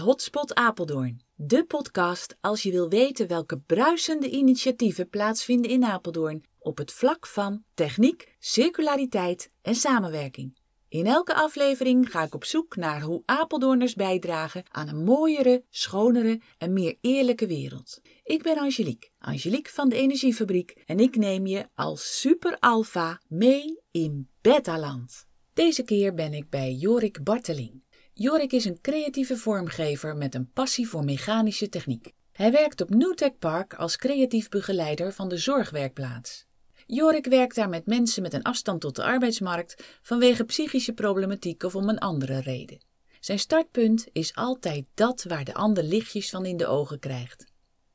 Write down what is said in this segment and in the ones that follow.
Hotspot Apeldoorn, de podcast als je wil weten welke bruisende initiatieven plaatsvinden in Apeldoorn op het vlak van techniek, circulariteit en samenwerking. In elke aflevering ga ik op zoek naar hoe Apeldoorners bijdragen aan een mooiere, schonere en meer eerlijke wereld. Ik ben Angelique, Angelique van de Energiefabriek en ik neem je als super alpha mee in Betaland. Deze keer ben ik bij Jorik Barteling. Jorik is een creatieve vormgever met een passie voor mechanische techniek. Hij werkt op Newtech Park als creatief begeleider van de zorgwerkplaats. Jorik werkt daar met mensen met een afstand tot de arbeidsmarkt vanwege psychische problematiek of om een andere reden. Zijn startpunt is altijd dat waar de ander lichtjes van in de ogen krijgt.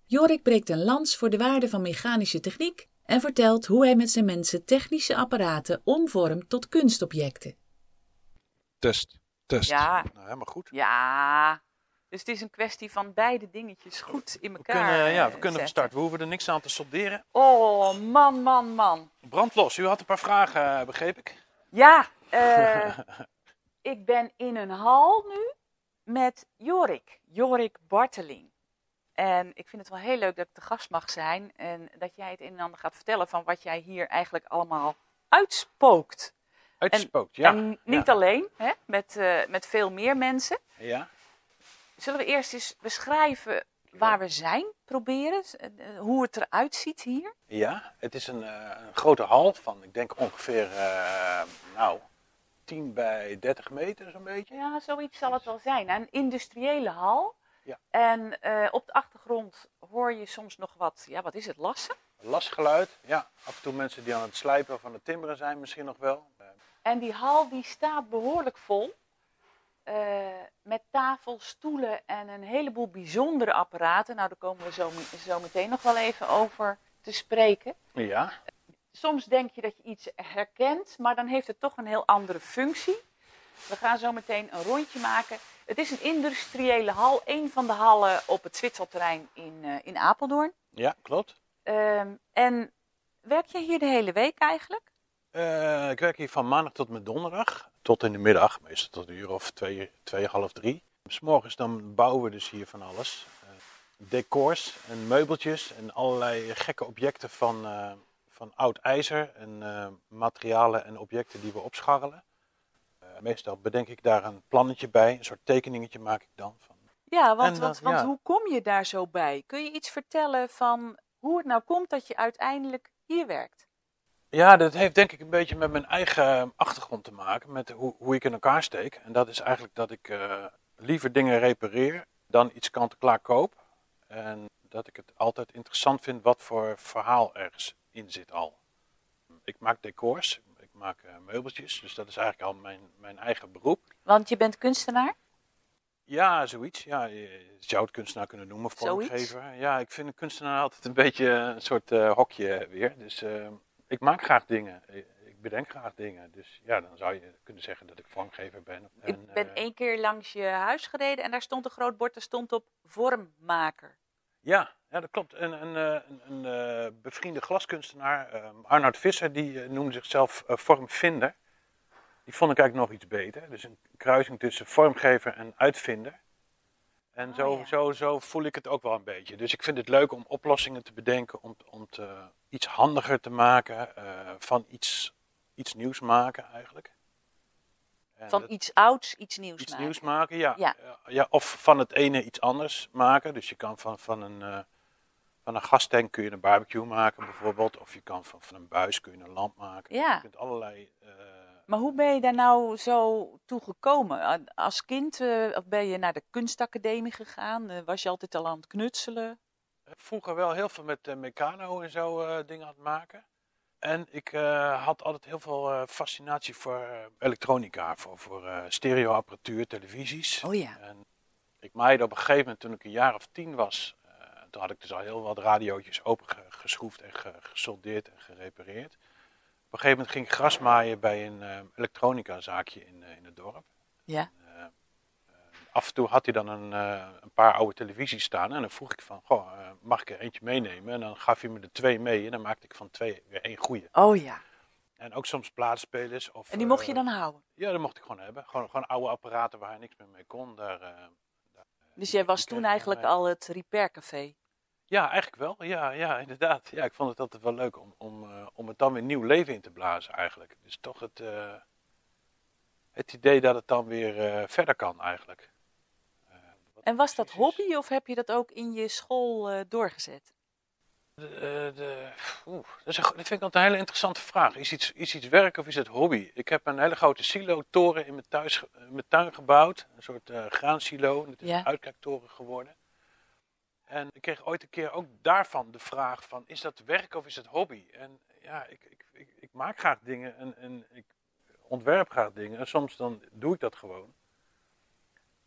Jorik breekt een lans voor de waarde van mechanische techniek en vertelt hoe hij met zijn mensen technische apparaten omvormt tot kunstobjecten. Test, test. Ja. Nou, helemaal goed. Ja, dus het is een kwestie van beide dingetjes goed in We elkaar kunnen, ja, we eh, kunnen van start. We hoeven er niks aan te solderen. Oh, man, man, man. Brandlos. U had een paar vragen, eh, begreep ik. Ja, eh, ik ben in een hal nu met Jorik, Jorik Barteling. En ik vind het wel heel leuk dat ik te gast mag zijn en dat jij het een en ander gaat vertellen van wat jij hier eigenlijk allemaal uitspookt. Uitgespookt, ja. En niet alleen, hè, met, eh, met veel meer mensen. Ja. Zullen we eerst eens beschrijven waar we zijn, proberen, eh, eh, hoe het eruit ziet hier? ja, het is een, een grote hal van, ik denk ongeveer, nou, 10 bij 30 meter zo'n beetje. Ja, zoiets zal het wel zijn. Een industriële hal. Ja. En op de achtergrond hoor je soms nog wat, ja, wat is het, lassen? Lasgeluid, ja. Af en toe mensen die aan het slijpen van de timmeren zijn misschien nog wel. En die hal die staat behoorlijk vol. eh, met tafel, stoelen en een heleboel bijzondere apparaten. Nou, daar komen we zo, zo meteen nog wel even over te spreken. ja, soms denk je dat je iets herkent, maar dan heeft het toch een heel andere functie. We gaan zo meteen een rondje maken. Het is een industriële hal, een van de hallen op het Zwitserterrein in, eh, in Apeldoorn. ja, klopt. Ehm, en werk je hier de hele week eigenlijk? Eh, ik werk hier van maandag tot met donderdag. Tot in de middag, meestal tot een uur of twee, twee half drie. S morgens dan bouwen we dus hier van alles. Eh, decors en meubeltjes en allerlei gekke objecten van, eh, van oud ijzer. En materialen en objecten die we opscharrelen. Meestal bedenk ik daar een plannetje bij. Een soort tekeningetje maak ik dan. Van. Ja, want, En want, dat- want ja. hoe kom je daar zo bij? Kun je iets vertellen van hoe het nou komt dat je uiteindelijk hier werkt? Ja, dat heeft denk ik een beetje met mijn eigen achtergrond te maken. Met hoe, hoe ik in elkaar steek. En dat is eigenlijk dat ik eh, liever dingen repareer dan iets kant-en-klaar koop. En dat ik het altijd interessant vind wat voor verhaal ergens in zit al. Ik maak decors, ik maak eh, meubeltjes. Dus dat is eigenlijk al mijn, mijn eigen beroep. Want je bent kunstenaar? Ja, zoiets. Ja, je zou het kunstenaar kunnen noemen, vormgever. Ja, ik vind een kunstenaar altijd een beetje een soort eh, hokje weer. Dus eh, ik maak graag dingen. Ik ik bedenk graag dingen. Dus ja, dan zou je kunnen zeggen dat ik vormgever ben. Ik En, ben eh, één keer langs je huis gereden en daar stond een groot bord, daar stond op vormmaker. ja, ja, dat klopt. Een, een, eh, een, een eh, bevriende glaskunstenaar, eh, Arnoud Visser, die eh, noemde zichzelf eh, vormvinder. Die vond ik eigenlijk nog iets beter. Dus een kruising tussen vormgever en uitvinder. En Oh, zo, ja. zo, zo voel ik het ook wel een beetje. Dus ik vind het leuk om oplossingen te bedenken, om, om eh, iets handiger te maken, eh, van iets, iets nieuws maken eigenlijk. En Van dat- iets ouds iets nieuws iets maken. nieuws maken, ja. Ja. Ja, ja, Of van het ene iets anders maken. Dus je kan van, van, een, eh, van een gastank kun je een barbecue maken bijvoorbeeld. Of je kan van, van een buis kun je een lamp maken. Ja. Je kunt allerlei... eh, Maar hoe ben je daar nou zo toe gekomen? Als kind eh, of ben je naar de kunstacademie gegaan? Eh, was je altijd al aan het knutselen? Vroeger wel heel veel met eh, Meccano en zo eh, dingen aan het maken. En ik eh, had altijd heel veel fascinatie voor elektronica, voor, voor stereoapparatuur, televisies. Oh ja. En ik maaide op een gegeven moment, toen ik een jaar of tien was, toen had ik dus al heel wat radiootjes opengeschroefd en ge- gesoldeerd en gerepareerd. Op een gegeven moment ging ik gras maaien bij een eh, elektronica zaakje in, in het dorp. Ja. Af en toe had hij dan een, eh, een paar oude televisies staan en dan vroeg ik van, goh, eh, mag ik er eentje meenemen? En dan gaf hij me er twee mee en dan maakte ik van twee weer één goede. Oh ja. En ook soms plaatspelers. Of, En die mocht je eh, dan houden? ja, dat mocht ik gewoon hebben. Gewoon, gewoon oude apparaten waar hij niks meer mee kon. Daar, daar, Dus jij was toen eigenlijk mee. al het Repair Café. Ja, eigenlijk wel. Ja, ja, inderdaad. Ja, ik vond het altijd wel leuk om, om, om het dan weer nieuw leven in te blazen eigenlijk. Dus toch het, het idee dat het dan weer verder kan eigenlijk. En was dat hobby of heb je dat ook in je school eh, doorgezet? De, eh, de, oeh, dat, is een, dat vind ik altijd een hele interessante vraag. Is iets, is iets werk of is het hobby? Ik heb een hele grote silo-toren in mijn, thuis, in mijn tuin gebouwd. Een soort eh graansilo. Het is Ja. een uitkijktoren geworden. En ik kreeg ooit een keer ook daarvan de vraag van, is dat werk of is het hobby? En ja, ik, ik, ik, ik maak graag dingen en, en ik ontwerp graag dingen. En soms dan doe ik dat gewoon.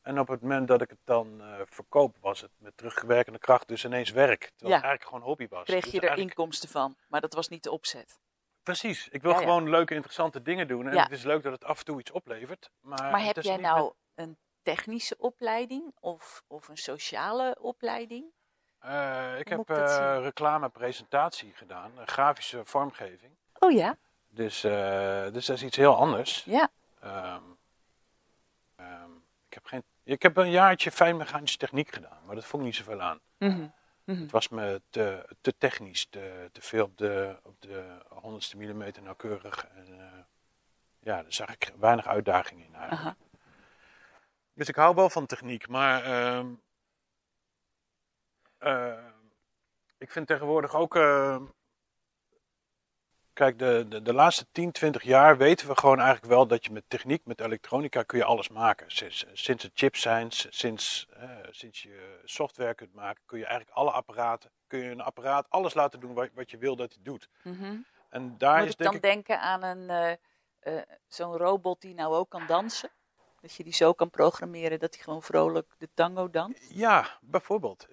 En op het moment dat ik het dan eh, verkoop, was het met teruggewerkende kracht dus ineens werk. Terwijl Ja. het eigenlijk gewoon hobby was. Kreeg Dus je er eigenlijk- inkomsten van, maar dat was niet de opzet. Precies. Ik wil Ja, ja. gewoon leuke, interessante dingen doen. En Ja. het is leuk dat het af en toe iets oplevert. Maar, Maar heb jij nou een technische opleiding of, of een sociale opleiding? Eh, ik heb eh reclamepresentatie gedaan. een grafische vormgeving. Oh ja, Dus, dus dat is iets heel anders. ja. Ehm, ehm, ik, heb geen, ik heb een jaartje fijnmechanische techniek gedaan. Maar dat vond ik niet zoveel aan. Mhm. Mhm. Het was me te, te technisch. Te, te veel op de, op de honderdste millimeter nauwkeurig. En, eh, ja, daar zag ik weinig uitdaging in eigenlijk. Aha. Dus ik hou wel van techniek, maar ehm, eh, ik vind tegenwoordig ook. Eh, kijk, de, de, de laatste 10, 20 jaar weten we gewoon eigenlijk wel dat je met techniek, met elektronica, kun je alles maken. Sinds, sinds er chips zijn, sinds, eh, sinds je software kunt maken, kun je eigenlijk alle apparaten, kun je een apparaat alles laten doen wat, wat je wil dat hij doet. Mhm. En daar Moet is ik denk dan ik. denken aan een, eh, eh, zo'n robot die nou ook kan dansen? Dat je die zo kan programmeren dat hij gewoon vrolijk de tango danst? Ja, bijvoorbeeld.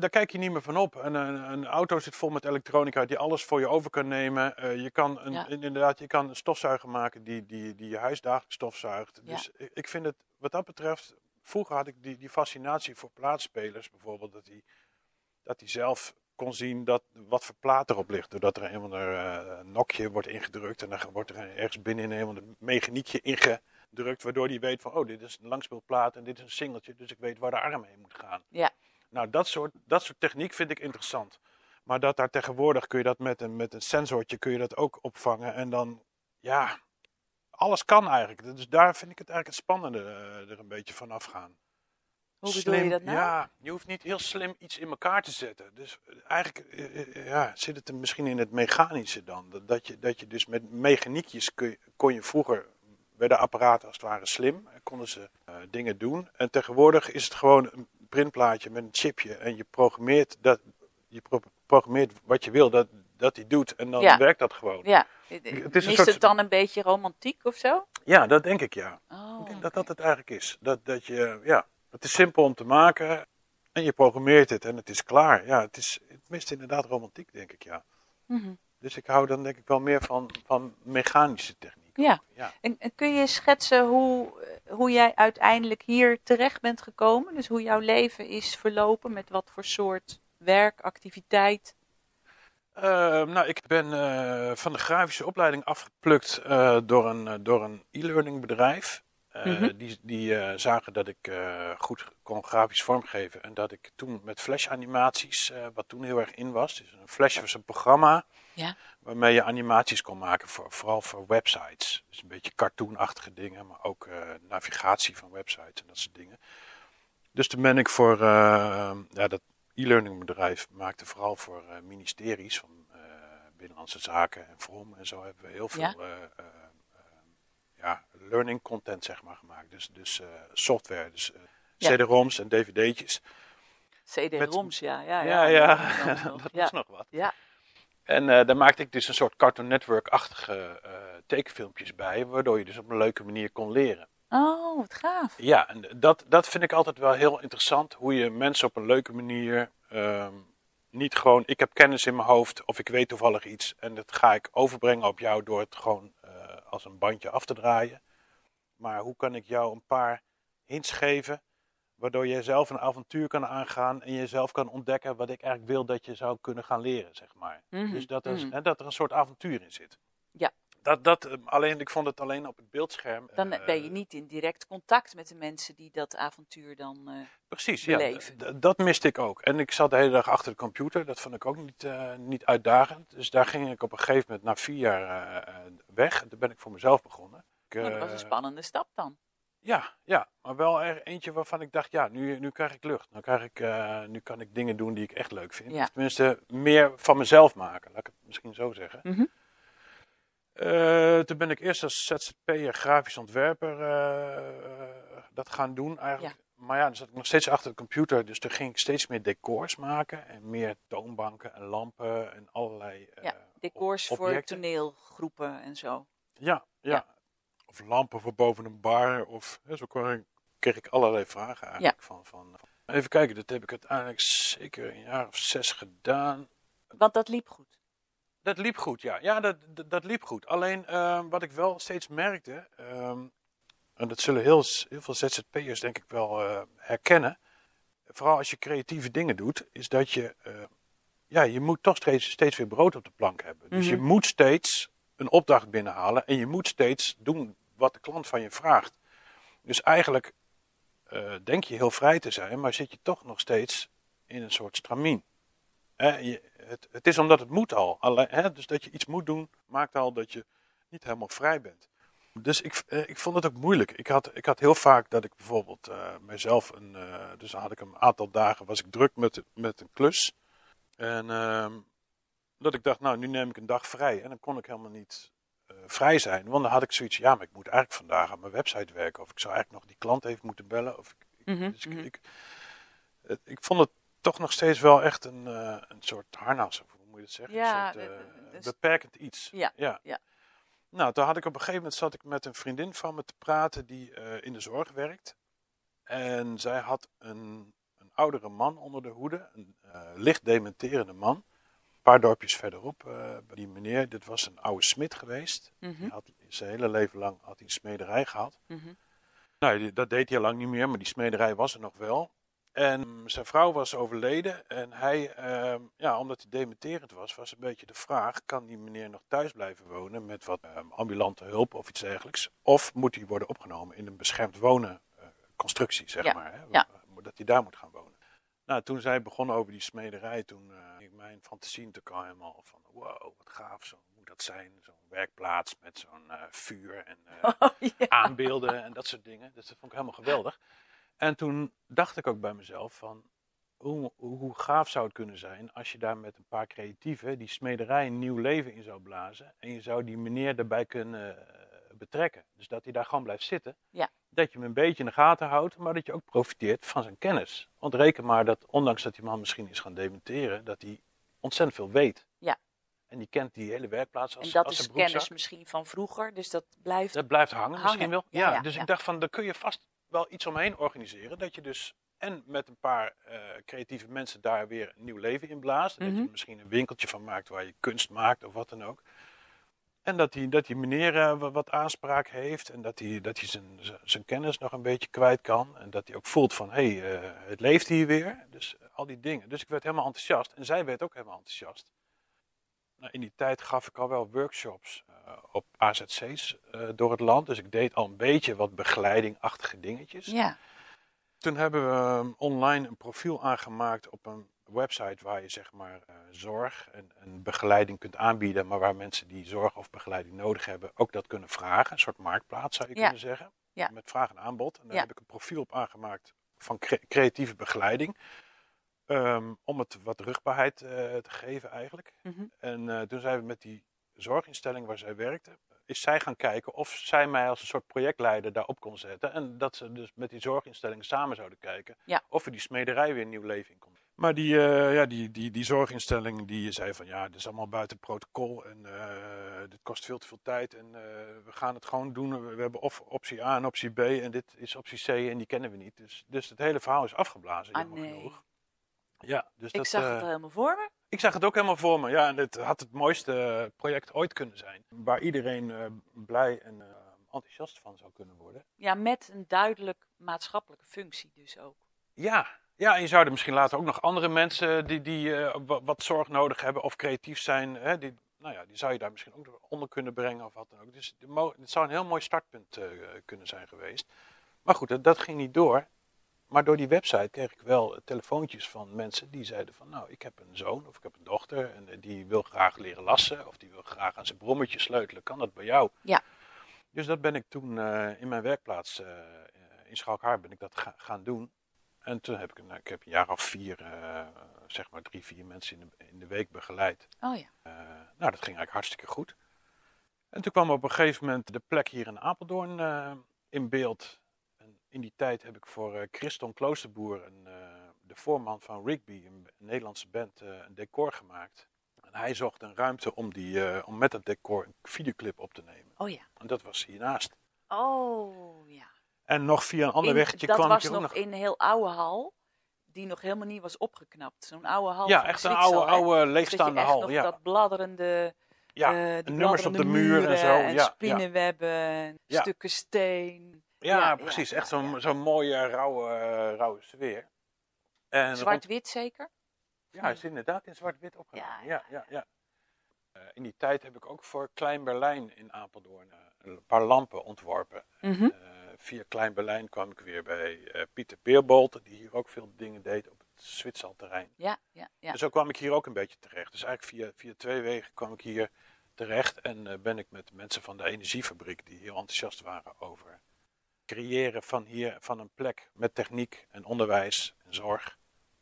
Daar kijk je niet meer van op. Een, een, een auto zit vol met elektronica die alles voor je over kan nemen. Eh, je kan een, Ja. inderdaad, je kan een stofzuiger maken die, die, die je huis dagelijks stofzuigt. Ja. Dus ik, vind het, wat dat betreft, vroeger had ik die, die fascinatie voor plaatsspelers bijvoorbeeld. Dat die, dat die zelf kon zien dat, wat voor plaat erop ligt. Doordat er een of ander eh, nokje wordt ingedrukt en dan wordt er ergens binnen een of ander mechaniekje ingedrukt. Waardoor die weet van, oh dit is een langspeelplaat en dit is een singeltje. Dus ik weet waar de arm heen moet gaan. Ja. Nou, dat soort, dat soort techniek vind ik interessant. Maar dat daar tegenwoordig kun je dat met een, met een sensortje kun je dat ook opvangen. En dan, ja, alles kan eigenlijk. Dus daar vind ik het eigenlijk het spannende eh, er een beetje van afgaan. Hoe bedoel je dat nou? Ja, je hoeft niet heel slim iets in elkaar te zetten. Dus eh, eigenlijk eh, ja, zit het er misschien in het mechanische dan. Dat, dat, je, dat je dus met mechaniekjes kun kon je vroeger, werden apparaten als het ware slim. En konden ze eh, dingen doen. En tegenwoordig is het gewoon een printplaatje met een chipje. En je programmeert, dat, je pro- programmeert wat je wil dat, dat hij doet. En dan Ja. werkt dat gewoon. Ja. Het is een soort- het dan een beetje romantiek of zo? Ja, dat denk ik ja. Oh, Ik denk dat dat het eigenlijk is. Dat, dat je, ja, het is simpel om te maken en je programmeert het en het is klaar. Ja, het, is, het mist inderdaad romantiek, denk ik, ja. Mhm. Dus ik hou dan denk ik wel meer van, van mechanische techniek. Ja. Ja. En, en kun je schetsen hoe, eh, hoe jij uiteindelijk hier terecht bent gekomen? Dus hoe jouw leven is verlopen, met wat voor soort werk, activiteit? Eh, nou, ik ben eh, van de grafische opleiding afgeplukt eh, door een, door een e-learning bedrijf. Eh, Mhm. Die, die eh, zagen dat ik eh, goed kon grafisch vormgeven. En dat ik toen met flash animaties, wat toen heel erg in was. Dus een flash was een programma Ja. waarmee je animaties kon maken, voor, vooral voor websites. Dus een beetje cartoonachtige dingen, maar ook navigatie van websites en dat soort dingen. Dus toen ben ik voor ja, dat e-learning bedrijf maakte vooral voor ministeries van Binnenlandse Zaken en Vrom en zo hebben we heel veel Ja. Ja, learning content zeg maar gemaakt. Dus, dus eh, software, dus eh, Ja. CD-ROMs en DVD'tjes. CD-ROMs, ja. Ja, Ja, ja. ja, dat was nog. wat. Ja. En eh, daar maakte ik dus een soort Cartoon Network-achtige tekenfilmpjes bij, waardoor je dus op een leuke manier kon leren. Oh, wat gaaf. Ja, en dat, dat vind ik altijd wel heel interessant. Hoe je mensen op een leuke manier. ehm, niet gewoon, ik heb kennis in mijn hoofd of ik weet toevallig iets. En dat ga ik overbrengen op jou door het gewoon als een bandje af te draaien. Maar hoe kan ik jou een paar hints geven. Waardoor je zelf een avontuur kan aangaan. En jezelf kan ontdekken wat ik eigenlijk wil dat je zou kunnen gaan leren, zeg maar. Mhm, Dus dat er, mhm. hè, dat er een soort avontuur in zit. Ja. Dat, dat, eh, alleen, ik vond het alleen op het beeldscherm. Dan eh, ben je niet in direct contact met de mensen die dat avontuur dan. eh, Precies, ja. beleven. d- Dat miste ik ook. En ik zat de hele dag achter de computer. Dat vond ik ook niet, eh, niet uitdagend. Dus daar ging ik op een gegeven moment na vier jaar eh, eh, weg. En toen ben ik voor mezelf begonnen. Ik, nou, dat was een eh, spannende stap dan. Ja, ja, maar wel er eentje waarvan ik dacht, ja, nu, nu krijg ik lucht. Nu, krijg ik, eh, nu kan ik dingen doen die ik echt leuk vind. Ja. Tenminste, meer van mezelf maken, laat ik het misschien zo zeggen. Mhm. Eh, toen ben ik eerst als ZZP'er, grafisch ontwerper, eh, dat gaan doen eigenlijk. Maar ja, dan zat ik nog steeds achter de computer, dus toen ging ik steeds meer decors maken. En meer toonbanken en lampen en allerlei eh, Ja, decors voor toneelgroepen en zo. Ja, ja, Ja. Of lampen voor boven een bar. Of hè, zo kreeg ik allerlei vragen eigenlijk van, van. Even kijken, dat heb ik uiteindelijk zeker een jaar of zes gedaan. Want dat liep goed. Dat liep goed, ja. Ja, dat, dat, dat liep goed. Alleen ehm, wat ik wel steeds merkte, ehm, en dat zullen heel, heel veel ZZP'ers denk ik wel eh, herkennen. Vooral als je creatieve dingen doet, is dat je, eh, ja, je moet toch steeds, steeds weer brood op de plank hebben. Dus je Mhm. moet steeds een opdracht binnenhalen en je moet steeds doen wat de klant van je vraagt. Dus eigenlijk eh, denk je heel vrij te zijn, maar zit je toch nog steeds in een soort stramien. Hè, je, het, het is omdat het moet al. Alleen, hè, dus dat je iets moet doen, maakt al dat je niet helemaal vrij bent. Dus ik, eh, ik vond het ook moeilijk. Ik had, ik had heel vaak dat ik bijvoorbeeld eh mezelf een. eh, dus had ik een aantal dagen was ik druk met, met een klus. En ehm, dat ik dacht, nou, nu neem ik een dag vrij. En dan kon ik helemaal niet vrij zijn. Want dan had ik zoiets, ja, maar ik moet eigenlijk vandaag aan mijn website werken. Of ik zou eigenlijk nog die klant even moeten bellen. Of ik, Mhm, dus ik, mhm. ik, ik vond het toch nog steeds wel echt een, eh, een soort harnas, of hoe moet je het zeggen? Ja, een soort eh, dus- beperkend iets. Ja, ja. ja. Nou, toen had ik op een gegeven moment zat ik met een vriendin van me te praten die eh, in de zorg werkt. En zij had een, een oudere man onder de hoede, een licht dementerende man. Een paar dorpjes verderop, bij die meneer, dit was een oude smid geweest. Mhm, Die had zijn hele leven lang had hij een smederij gehad. mhm. Nou, die- dat deed hij al lang niet meer, maar die smederij was er nog wel. En zijn vrouw was overleden en hij, ehm, ja, omdat hij dementerend was, was een beetje de vraag, kan die meneer nog thuis blijven wonen met wat ehm, ambulante hulp of iets dergelijks? Of moet hij worden opgenomen in een beschermd wonen eh, constructie, zeg Ja, maar, hè? ja. dat hij daar moet gaan wonen. Nou, toen zij begonnen over die smederij, toen eh, ging mijn fantasie natuurlijk al helemaal van, wow, wat gaaf, zo moet dat zijn, zo'n werkplaats met zo'n eh, vuur en Oh, ja. aanbeelden en dat soort dingen. Dus dat vond ik helemaal geweldig. En toen dacht ik ook bij mezelf van, hoe, hoe gaaf zou het kunnen zijn als je daar met een paar creatieven die smederij een nieuw leven in zou blazen. En je zou die meneer daarbij kunnen eh, betrekken. Dus dat hij daar gewoon blijft zitten. Ja. Dat je hem een beetje in de gaten houdt, maar dat je ook profiteert van zijn kennis. Want reken maar dat, ondanks dat die man misschien is gaan dementeren, dat hij ontzettend veel weet. Ja. En die kent die hele werkplaats als, En dat als is kennis misschien van vroeger, dus dat blijft. Dat blijft hangen, Hangen, misschien wel. ja, Ja, ja, dus ik dacht van, daar kun je vast wel iets omheen organiseren. Dat je dus en met een paar eh, creatieve mensen daar weer een nieuw leven in blaast. En Dat je Mhm. misschien een winkeltje van maakt waar je kunst maakt of wat dan ook. En dat die, dat die meneer eh, wa- wat aanspraak heeft en dat hij, dat hij zijn, zijn- kennis nog een beetje kwijt kan. En dat hij ook voelt van, hé, hey, eh, het leeft hier weer. Dus al die dingen. Dus ik werd helemaal enthousiast en zij werd ook helemaal enthousiast. Nou, in die tijd gaf ik al wel workshops eh, op AZC's eh, door het land. Dus ik deed al een beetje wat begeleidingachtige dingetjes. Ja, Toen hebben we ehm, online een profiel aangemaakt op een website waar je zeg maar eh, zorg en, en begeleiding kunt aanbieden, maar waar mensen die zorg of begeleiding nodig hebben ook dat kunnen vragen. Een soort marktplaats zou je Ja. kunnen zeggen. Ja. Met vraag en aanbod. En daar Ja. heb ik een profiel op aangemaakt van cre- creatieve begeleiding. Ehm, om het wat rugbaarheid eh, te geven eigenlijk. mhm. En eh, toen zijn we met die zorginstelling waar zij werkte, is zij gaan kijken of zij mij als een soort projectleider daarop kon zetten. En dat ze dus met die zorginstelling samen zouden kijken Ja. of we die smederij weer een nieuw leven in kon. Maar die, eh, ja, die, die, die zorginstelling die zei van ja, dit is allemaal buiten protocol en dit kost veel te veel tijd en we gaan het gewoon doen. We, we hebben of optie A en optie B en dit is optie C en die kennen we niet. Dus, dus het hele verhaal is afgeblazen, Ah, jammer nee. genoeg. Ja, dus Ik dat, zag eh, het al helemaal voor me. ik zag het ook helemaal voor me. Ja, en het had het mooiste project ooit kunnen zijn. Waar iedereen eh, blij en eh, enthousiast van zou kunnen worden. Ja, met een duidelijk maatschappelijke functie dus ook. Ja, ja en je zou er misschien later ook nog andere mensen die, die eh, wa- wat zorg nodig hebben of creatief zijn. Hè, die, nou ja, die zou je daar misschien ook onder kunnen brengen of wat dan ook. Dus het zou een heel mooi startpunt eh, kunnen zijn geweest. Maar goed, dat, dat ging niet door. Maar door die website kreeg ik wel telefoontjes van mensen die zeiden van... Nou, ik heb een zoon of ik heb een dochter en eh, die wil graag leren lassen... of die wil graag aan zijn brommetje sleutelen. Kan dat bij jou? Ja. Dus dat ben ik toen eh, in mijn werkplaats eh, in Schalkhaar ben ik dat ga- gaan doen. En toen heb ik, nou, ik heb een jaar of vier, zeg maar drie, vier mensen in de, in de week begeleid. Oh ja. Nou, dat ging eigenlijk hartstikke goed. En toen kwam op een gegeven moment de plek hier in Apeldoorn in beeld. In die tijd heb ik voor eh, Christon Kloosterboer, een, eh, de voorman van Rigby, een, Nederlandse band, eh, een decor gemaakt. En hij zocht een ruimte om, die, om met dat decor een videoclip op te nemen. Oh ja. En dat was hiernaast. Oh ja. En nog via een ander In- dat kwam was ik hier ook nog nog... in een heel oude hal, die nog helemaal niet was opgeknapt. Zo'n oude hal Ja, echt een oude, oude dat leegstaande hal. nog Ja, dat bladderende, ja. die nummers op de muur en muren zo, ja, En ja. spinnenwebben, Ja. stukken steen. Ja, Ja, precies. echt zo'n zo'n mooie, rauwe, eh, rauwe sfeer. En Zwart-wit zeker? Ja, is inderdaad in zwart-wit opgenomen. Ja, Ja, ja. Eh, in die tijd heb ik ook voor Klein Berlijn in Apeldoorn eh, een paar lampen ontworpen. Mhm. Via Klein Berlijn kwam ik weer bij Pieter Peerbolt, die hier ook veel dingen deed op het Zwitserterrein. Ja, ja, ja. Dus zo kwam ik hier ook een beetje terecht. Dus eigenlijk via, via twee wegen kwam ik hier terecht en ben ik met mensen van de energiefabriek, die heel enthousiast waren over creëren van hier, van een plek met techniek en onderwijs en zorg,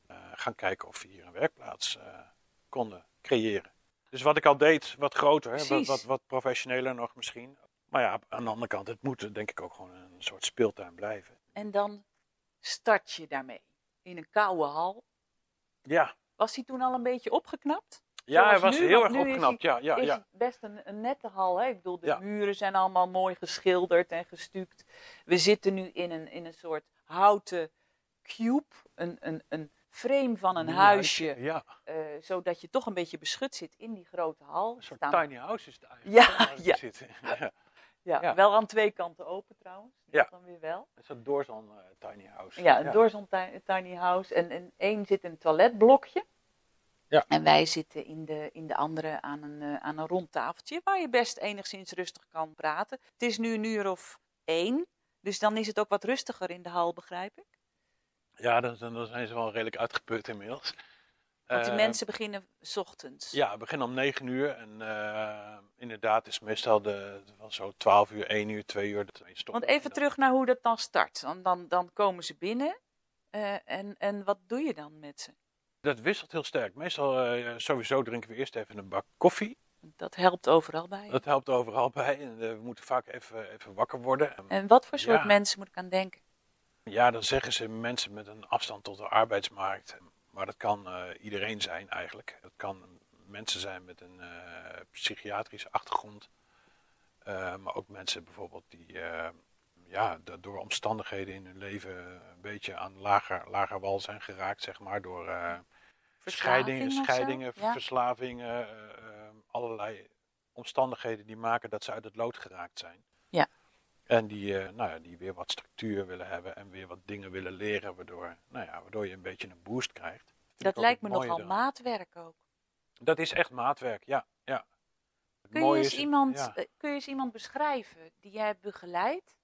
eh, gaan kijken of we hier een werkplaats eh, konden creëren. Dus wat ik al deed, wat groter, hè, wat, wat, wat professioneler nog misschien. Maar ja, aan de andere kant, het moet denk ik ook gewoon een soort speeltuin blijven. En dan start je daarmee. In een koude hal. Ja, Was hij toen al een beetje opgeknapt? Ja hij Zoals was nu, heel erg opgeknapt. Ja, ja, is ja. het best een, een nette hal. Hè? Ik bedoel, de Ja. muren zijn allemaal mooi geschilderd en gestuukt. We zitten nu in een, in een soort houten cube. Een, een, een frame van een huisje. Ja, eh, zodat je toch een beetje beschut zit in die grote hal. een soort Staan- tiny house is het eigenlijk. Ja, ja. zitten. ja. ja, ja. Wel aan twee kanten open trouwens. Ja. Dat dan weer wel. Een soort door zo'n eh, tiny house. Ja, door zo'n ti- tiny house. En in één zit een toiletblokje. Ja. En wij zitten in de, in de andere aan een, eh, aan een rond tafeltje waar je best enigszins rustig kan praten. Het is nu een uur of één, dus dan is het ook wat rustiger in de hal, begrijp ik. Ja, dan, dan zijn ze wel redelijk uitgeput inmiddels. Want die Eh, mensen beginnen 's ochtends. Ja, we beginnen om 9 uur en eh, inderdaad is meestal de, van zo 12 uur, 1 uur, 2 uur. Dat stoppen. Want even terug naar hoe dat dan start. Dan, dan, dan komen ze binnen. en, en wat doe je dan met ze? Dat wisselt heel sterk. Meestal eh, sowieso drinken we eerst even een bak koffie. Dat helpt overal bij. Dat helpt overal bij. En, eh, we moeten vaak even, even wakker worden. En, wat voor soort Ja. mensen moet ik aan denken? Ja, dan zeggen ze mensen met een afstand tot de arbeidsmarkt. Maar dat kan eh, iedereen zijn eigenlijk. Het kan mensen zijn met een psychiatrische achtergrond. Maar ook mensen bijvoorbeeld die ja, door omstandigheden in hun leven een beetje aan lager, lager wal zijn geraakt, zeg maar. Door scheidingen, scheidingen Ja. verslavingen, eh, eh, allerlei omstandigheden die maken dat ze uit het lood geraakt zijn. Ja. En die, eh, nou ja, die weer wat structuur willen hebben en weer wat dingen willen leren, waardoor, nou ja, waardoor je een beetje een boost krijgt. Dat lijkt me nogal maatwerk ook. Dat is echt maatwerk, ja. ja. Het Kun je, eens is- iemand, Ja. eh, kun je eens iemand beschrijven die jij hebt begeleid?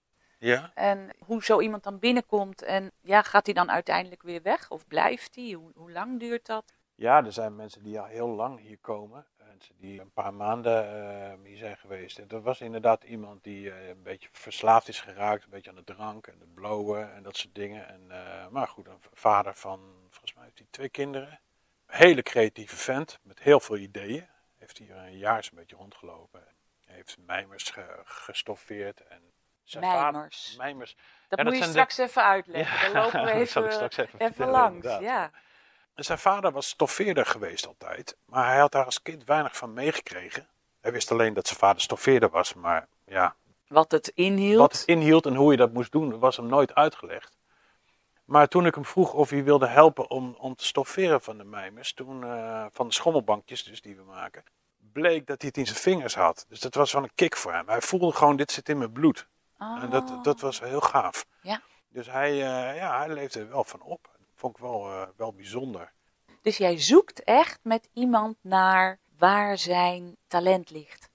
Ja. En hoe zo iemand dan binnenkomt en ja, gaat hij dan uiteindelijk weer weg of blijft hij? Hoe, hoe lang duurt dat? Ja, er zijn mensen die al heel lang hier komen. Mensen die een paar maanden eh, hier zijn geweest. En dat was inderdaad iemand die eh, een beetje verslaafd is geraakt. Een beetje aan de drank en het blowen en dat soort dingen. En, eh, maar goed, een vader van, volgens mij heeft hij twee kinderen. Hele creatieve vent met heel veel ideeën. Heeft hier een jaar zo'n beetje rondgelopen. Heeft mijmers ge- gestoffeerd. En Mijmers. mijmers. Dat Ja, moet dat je de- straks even uitleggen. Dan lopen we even, even, even langs. Ja. Zijn vader was stoffeerder geweest altijd. Maar hij had daar als kind weinig van meegekregen. Hij wist alleen dat zijn vader stoffeerder was. Maar ja, Wat het inhield. wat het inhield en hoe je dat moest doen, was hem nooit uitgelegd. Maar toen ik hem vroeg of hij wilde helpen om, om te stofferen van de mijmers, toen, eh, van de schommelbankjes dus die we maken, bleek dat hij het in zijn vingers had. Dus dat was wel een kick voor hem. Hij voelde gewoon, dit zit in mijn bloed. Oh. En dat, dat was heel gaaf. Ja. Dus hij, eh, ja, hij leefde er wel van op. Dat vond ik wel, eh, wel bijzonder. Dus jij zoekt echt met iemand naar waar zijn talent ligt.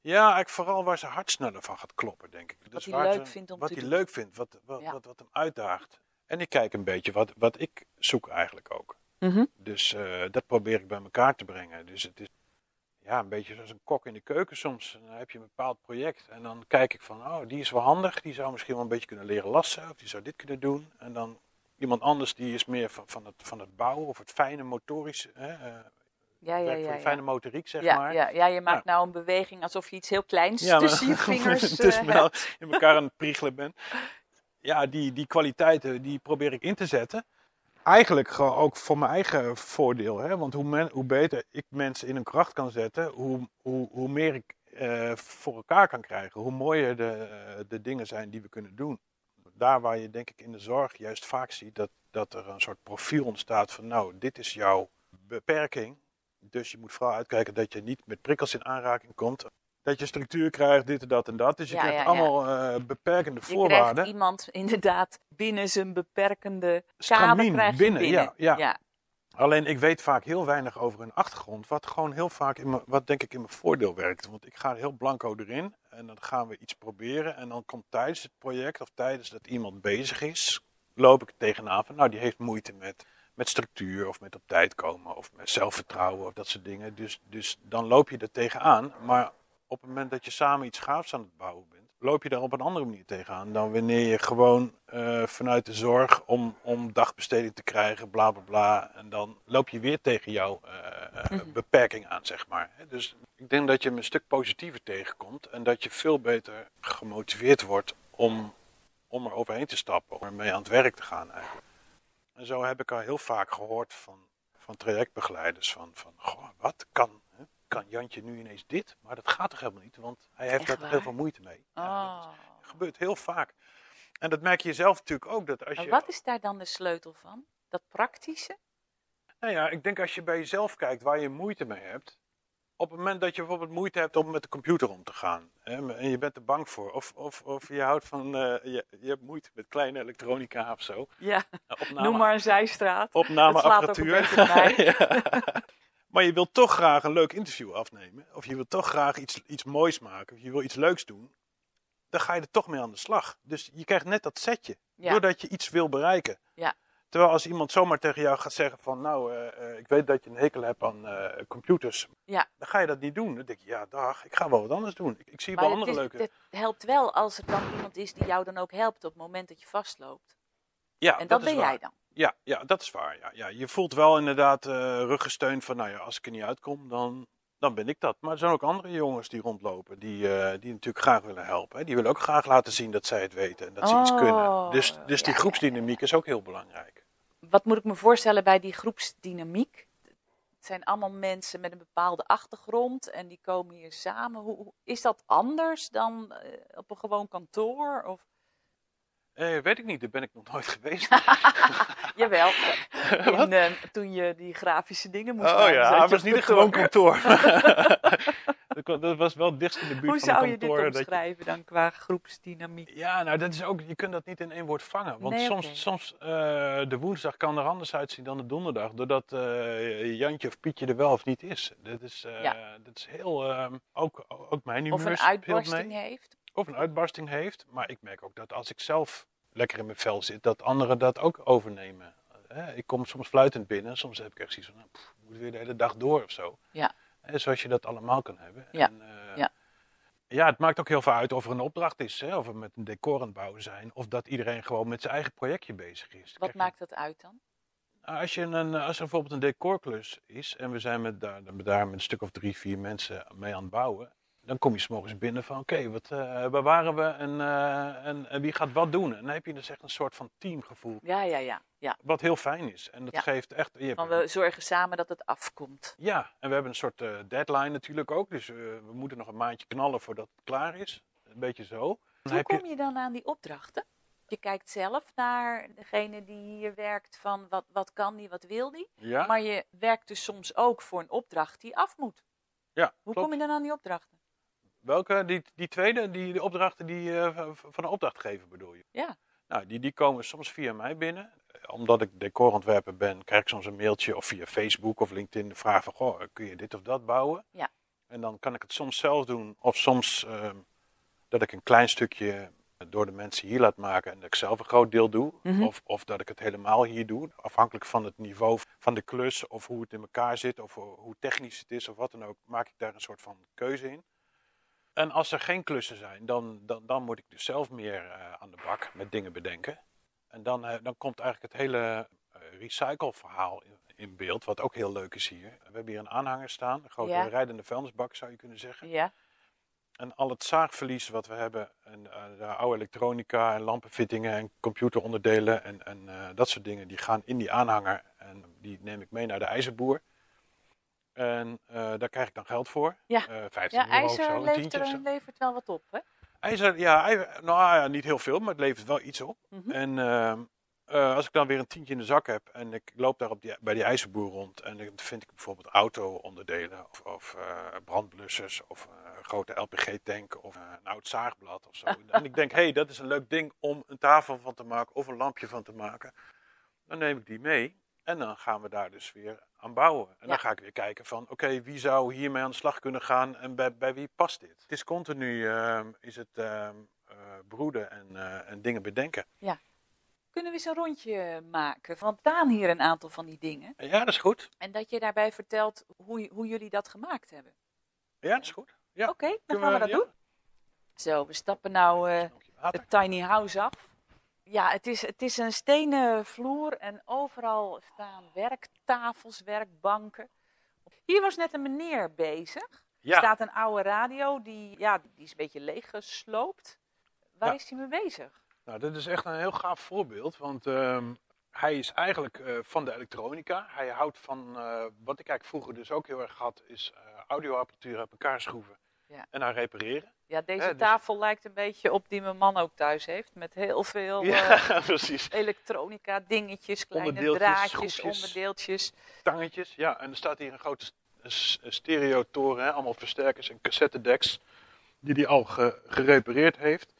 Ja, eigenlijk vooral waar zijn hart sneller van gaat kloppen, denk ik. Dus hij waar leuk ze- vindt om Wat te hij doen. leuk vindt, wat, wat, Ja. wat, wat hem uitdaagt. En ik kijk een beetje wat, wat ik zoek eigenlijk ook. Mhm. Dus eh, dat probeer ik bij elkaar te brengen. Dus het is ja, een beetje zoals een kok in de keuken soms. Dan heb je een bepaald project en dan kijk ik van, oh, die is wel handig. Die zou misschien wel een beetje kunnen leren lassen of die zou dit kunnen doen. En dan iemand anders die is meer van, van, het, van het bouwen of het fijne motorische, hè, eh, Ja, ja, ja. fijne motoriek, zeg ja, maar. ja, ja, je maakt nou een beweging alsof je iets heel kleins Ja, tussen je vingers tussen eh, wel in elkaar aan het priegelen ben. Ja, die, die kwaliteiten die probeer ik in te zetten. Eigenlijk gewoon ook voor mijn eigen voordeel. Hè? Want hoe, hoe beter ik mensen in hun kracht kan zetten, hoe, hoe, hoe meer ik eh, voor elkaar kan krijgen. Hoe mooier de, eh, de dingen zijn die we kunnen doen. Daar waar je denk ik in de zorg juist vaak ziet dat, dat er een soort profiel ontstaat van nou, dit is jouw beperking. Dus je moet vooral uitkijken dat je niet met prikkels in aanraking komt. Dat je structuur krijgt, dit en dat en dat. Dus je Ja, krijgt ja, ja. allemaal eh, beperkende Je voorwaarden. krijgt iemand inderdaad binnen zijn beperkende kader Stramien binnen, binnen. ja, ja. Alleen ik weet vaak heel weinig over hun achtergrond. Wat gewoon heel vaak, in mijn, wat denk ik in mijn voordeel werkt. Want ik ga heel blanco erin en dan gaan we iets proberen. En dan komt tijdens het project of tijdens dat iemand bezig is, loop ik tegenaan van nou die heeft moeite met, met structuur of met op tijd komen of met zelfvertrouwen of dat soort dingen. Dus, dus dan loop je er tegenaan. Maar op het moment dat je samen iets gaafs aan het bouwen bent, loop je daar op een andere manier tegenaan dan wanneer je gewoon eh, vanuit de zorg om, om dagbesteding te krijgen, bla bla bla. En dan loop je weer tegen jouw eh, eh, Mhm. beperking aan, zeg maar. Dus ik denk dat je hem een stuk positiever tegenkomt en dat je veel beter gemotiveerd wordt om, om er overheen te stappen, om ermee aan het werk te gaan eigenlijk. En zo heb ik al heel vaak gehoord van, van trajectbegeleiders van, van goh, wat kan? Kan Jantje nu ineens dit? Maar dat gaat toch helemaal niet, want hij heeft daar heel veel moeite mee. Ja, dat Oh. is- gebeurt heel vaak. En dat merk je zelf natuurlijk ook. Dat als Maar je, wat is daar dan de sleutel van? Dat praktische? Nou ja, ik denk als je bij jezelf kijkt waar je moeite mee hebt. Op het moment dat je bijvoorbeeld moeite hebt om met de computer om te gaan. Hè, en je bent er bang voor. Of, of, of je houdt van, eh, je, je hebt moeite met kleine elektronica of zo. Ja, Eh, Opname, noem maar een zijstraat. opnameapparatuur. Ja. Maar je wilt toch graag een leuk interview afnemen. Of je wilt toch graag iets, iets moois maken. Of je wil iets leuks doen. Dan ga je er toch mee aan de slag. Dus je krijgt net dat setje. Ja. Doordat je iets wil bereiken. Ja. Terwijl als iemand zomaar tegen jou gaat zeggen van... Nou, eh, eh, ik weet dat je een hekel hebt aan eh, computers. Ja. Dan ga je dat niet doen. Dan denk je, ja dag, ik ga wel wat anders doen. Ik, ik zie Maar wel andere is, leuke... het helpt wel als er dan iemand is die jou dan ook helpt op het moment dat je vastloopt. ja, en dat dat is ben waar. jij dan. Ja, ja, dat is waar. Ja, ja. Je voelt wel inderdaad eh ruggesteund van, nou ja, als ik er niet uitkom, dan, dan ben ik dat. Maar er zijn ook andere jongens die rondlopen, die, eh, die natuurlijk graag willen helpen. Hè. Die willen ook graag laten zien dat zij het weten en dat ze iets Oh, kunnen. Dus, dus die ja, groepsdynamiek is ook heel belangrijk. Wat moet ik me voorstellen bij die groepsdynamiek? Het zijn allemaal mensen met een bepaalde achtergrond en die komen hier samen. Hoe, hoe- is dat anders dan eh, op een gewoon kantoor? Of... Eh, weet ik niet, daar ben ik nog nooit geweest. Jawel, in, eh, toen je die grafische dingen moest Oh maken, ja, zat je het was niet een kantoor. gewoon kantoor. dat, was wel dichtst in de buurt Hoe van een zou je dit kantoor. je- omschrijven dan qua groepsdynamiek? Ja, nou dat is ook, je kunt dat niet in één woord vangen. Want Nee, soms, soms eh, de woensdag kan er anders uitzien dan de donderdag. Doordat eh, Jantje of Pietje er wel of niet is. Dat is, Ja. dat is heel, ehm, ook, ook mijn humeur Of een uitbarsting heeft? Of een uitbarsting heeft. Maar ik merk ook dat als ik zelf lekker in mijn vel zit, dat anderen dat ook overnemen. Eh, ik kom soms fluitend binnen. Soms heb ik echt zoiets van, nou, pff, moet weer de hele dag door of zo. Ja. Eh, zoals je dat allemaal kan hebben. Ja. En, eh, Ja. ja, het maakt ook heel veel uit of er een opdracht is, hè, of we met een decor aan het bouwen zijn, of dat iedereen gewoon met zijn eigen projectje bezig is. Wat maakt dat uit dan? Nou, Als, je een, als er bijvoorbeeld een decorklus is en we zijn met, daar, daar met een stuk of drie, vier mensen mee aan het bouwen, dan kom je s'morgens binnen van oké, wat eh, waar waren we en, eh, en, en wie gaat wat doen? En dan heb je dus echt een soort van teamgevoel, Ja, ja, ja. ja. wat heel fijn is. En dat Ja. geeft echt... Je hebt- we zorgen samen dat het afkomt. Ja, en we hebben een soort eh, deadline natuurlijk ook, dus we moeten nog een maandje knallen voordat het klaar is. Een beetje zo. Dan Hoe je- kom je dan aan die opdrachten? Je kijkt zelf naar degene die hier werkt van wat, wat kan die, wat wil die. Ja, Maar je werkt dus soms ook voor een opdracht die af moet. ja Hoe klopt. kom je dan aan die opdrachten? Welke? Die, die tweede? Die, de opdrachten die, eh, van een opdrachtgever bedoel je? Ja. Nou, die, die komen soms via mij binnen. omdat ik decorontwerper ben, krijg ik soms een mailtje of via Facebook of LinkedIn de vraag van, goh, kun je dit of dat bouwen? Ja. En dan kan ik het soms zelf doen, of soms ehm, dat ik een klein stukje door de mensen hier laat maken en dat ik zelf een groot deel doe. Mhm. of, of dat ik het helemaal hier doe, afhankelijk van het niveau van de klus of hoe het in elkaar zit of hoe technisch het is of wat dan ook, maak ik daar een soort van keuze in. En als er geen klussen zijn, dan, dan, dan moet ik dus zelf meer eh, aan de bak met dingen bedenken. En dan, eh, dan komt eigenlijk het hele eh, recycle-verhaal in, in beeld, wat ook heel leuk is hier. We hebben hier een aanhanger staan, een grote Ja. rijdende vuilnisbak zou je kunnen zeggen. Ja, En al het zaagverlies wat we hebben, en de oude elektronica en lampenfittingen en computeronderdelen en, en dat soort dingen, die gaan in die aanhanger en die neem ik mee naar de ijzerboer. En eh, daar krijg ik dan geld voor. Ja. Eh, 15 ja euro of ijzer zo, een levert, tientje of zo. er, levert wel wat op, hè? IJzer, ja, nou ja, niet heel veel, maar het levert wel iets op. Mhm. En ehm, eh, als ik dan weer een tientje in de zak heb en ik loop daar op die, bij die ijzerboer rond en dan vind ik bijvoorbeeld auto-onderdelen of, of eh, brandblussers of eh, een grote LPG-tank of eh, een oud zaagblad of zo. en ik denk, hé, hey, dat is een leuk ding om een tafel van te maken of een lampje van te maken. Dan neem ik die mee en dan gaan we daar dus weer aan bouwen. En Ja. dan ga ik weer kijken van, oké, wie zou hiermee aan de slag kunnen gaan en bij, bij wie past dit? Het is continu, ehm, is het ehm, eh, broeden en, eh, en dingen bedenken. Kunnen we eens een rondje maken? Want staan hier een aantal van die dingen. Ja, dat is goed. En dat je daarbij vertelt hoe, hoe jullie dat gemaakt hebben. Ja, dat is goed. Ja. Oké, dan Kunnen gaan we dat ja? doen. Zo, we stappen nou eh, het tiny house af. Ja, het is, het is een stenen vloer en overal staan werktafels, werkbanken. Hier was net een meneer bezig. Er Ja, staat een oude radio, die, ja, die is een beetje leeggesloopt. Waar Ja. is hij mee bezig? nou, dit is echt een heel gaaf voorbeeld, want ehm, hij is eigenlijk eh, van de elektronica. Hij houdt van, eh, wat ik eigenlijk vroeger dus ook heel erg had, is eh, audioapparatuur uit elkaar schroeven Ja. en dan repareren. Ja, deze dus- tafel lijkt een beetje op die mijn man ook thuis heeft. Met heel veel eh, Ja, elektronica, dingetjes, kleine Onderdeeltjes, draadjes, onderdeeltjes. Tangetjes, ja. En er staat hier een grote stereotoren, hè, allemaal versterkers en cassettedecks, die hij al ge- gerepareerd heeft.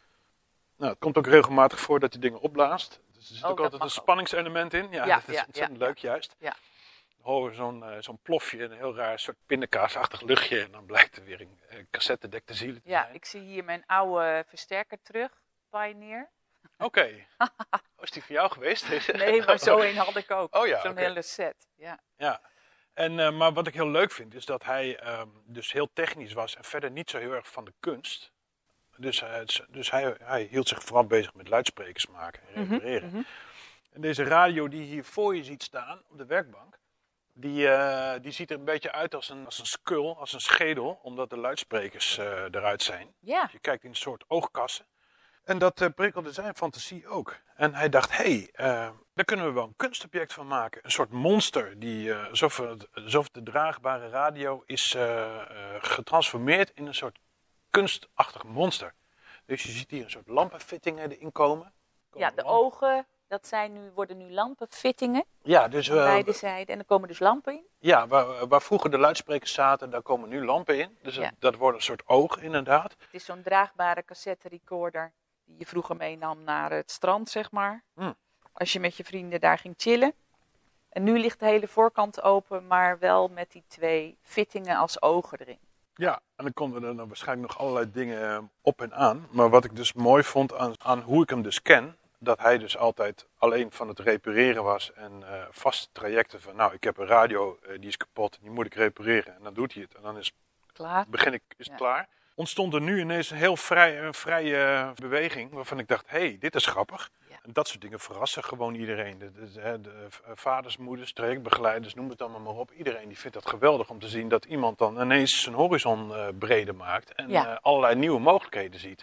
Nou, het komt ook regelmatig voor dat hij dingen opblaast. Dus er zit Oh, ook altijd een ook. spanningselement in. Ja, Ja, dat is ja, ontzettend leuk juist. Ja. Zo'n eh, zo'n plofje, een heel raar soort pindakaasachtig luchtje. En dan blijkt er weer een eh, cassettedek te zielen te Ja, zijn. ik zie hier mijn oude versterker terug, Pioneer. Oké. Oh, is die voor jou geweest? Nee, maar zo een had ik ook. Oh ja, Zo'n hele set. Ja. Ja. En, eh, maar wat ik heel leuk vind, is dat hij ehm, dus heel technisch was en verder niet zo heel erg van de kunst. Dus, hij- dus hij, hij hield zich vooral bezig met luidsprekers maken en Mhm, repareren. mhm. En deze radio die hier voor je ziet staan op de werkbank, die, eh, die ziet er een beetje uit als een, als een skull, als een schedel, omdat de luidsprekers eh, eruit zijn. Ja, Je kijkt in een soort oogkassen. En dat eh, prikkelde zijn fantasie ook. En hij dacht, hé, hey, daar kunnen we wel een kunstobject van maken. Een soort monster, die, alsof, de draagbare radio is getransformeerd in een soort kunstachtig monster. Dus je ziet hier een soort lampenfittingen erin komen. ja de lampen- ogen, dat zijn nu, worden nu lampenfittingen Ja, dus aan eh, beide zijden. En er komen dus lampen in. ja, waar, waar vroeger de luidsprekers zaten, daar komen nu lampen in. Dus Ja. dat, dat wordt een soort oog inderdaad. Het is zo'n draagbare cassette recorder die je vroeger meenam naar het strand, zeg maar. Hmm. Als je met je vrienden daar ging chillen. En nu ligt de hele voorkant open, maar wel met die twee fittingen als ogen erin. Ja, en dan konden er dan waarschijnlijk nog allerlei dingen eh, op en aan. Maar wat ik dus mooi vond aan, aan hoe ik hem dus ken, dat hij dus altijd alleen van het repareren was en eh, vaste trajecten van, nou, ik heb een radio, eh, die is kapot, die moet ik repareren. En dan doet hij het en dan is, Klaar? begin ik, is het Ja. klaar. Ontstond er nu ineens een heel vrij, een vrije eh, beweging waarvan ik dacht, hé, hey, dit is grappig. Ja. En dat soort dingen verrassen gewoon iedereen. De, de, de, de vaders, moeders, trajectbegeleiders, noem het allemaal maar op. Iedereen die vindt dat geweldig om te zien dat iemand dan ineens zijn horizon breder maakt. En Ja. allerlei nieuwe mogelijkheden ziet.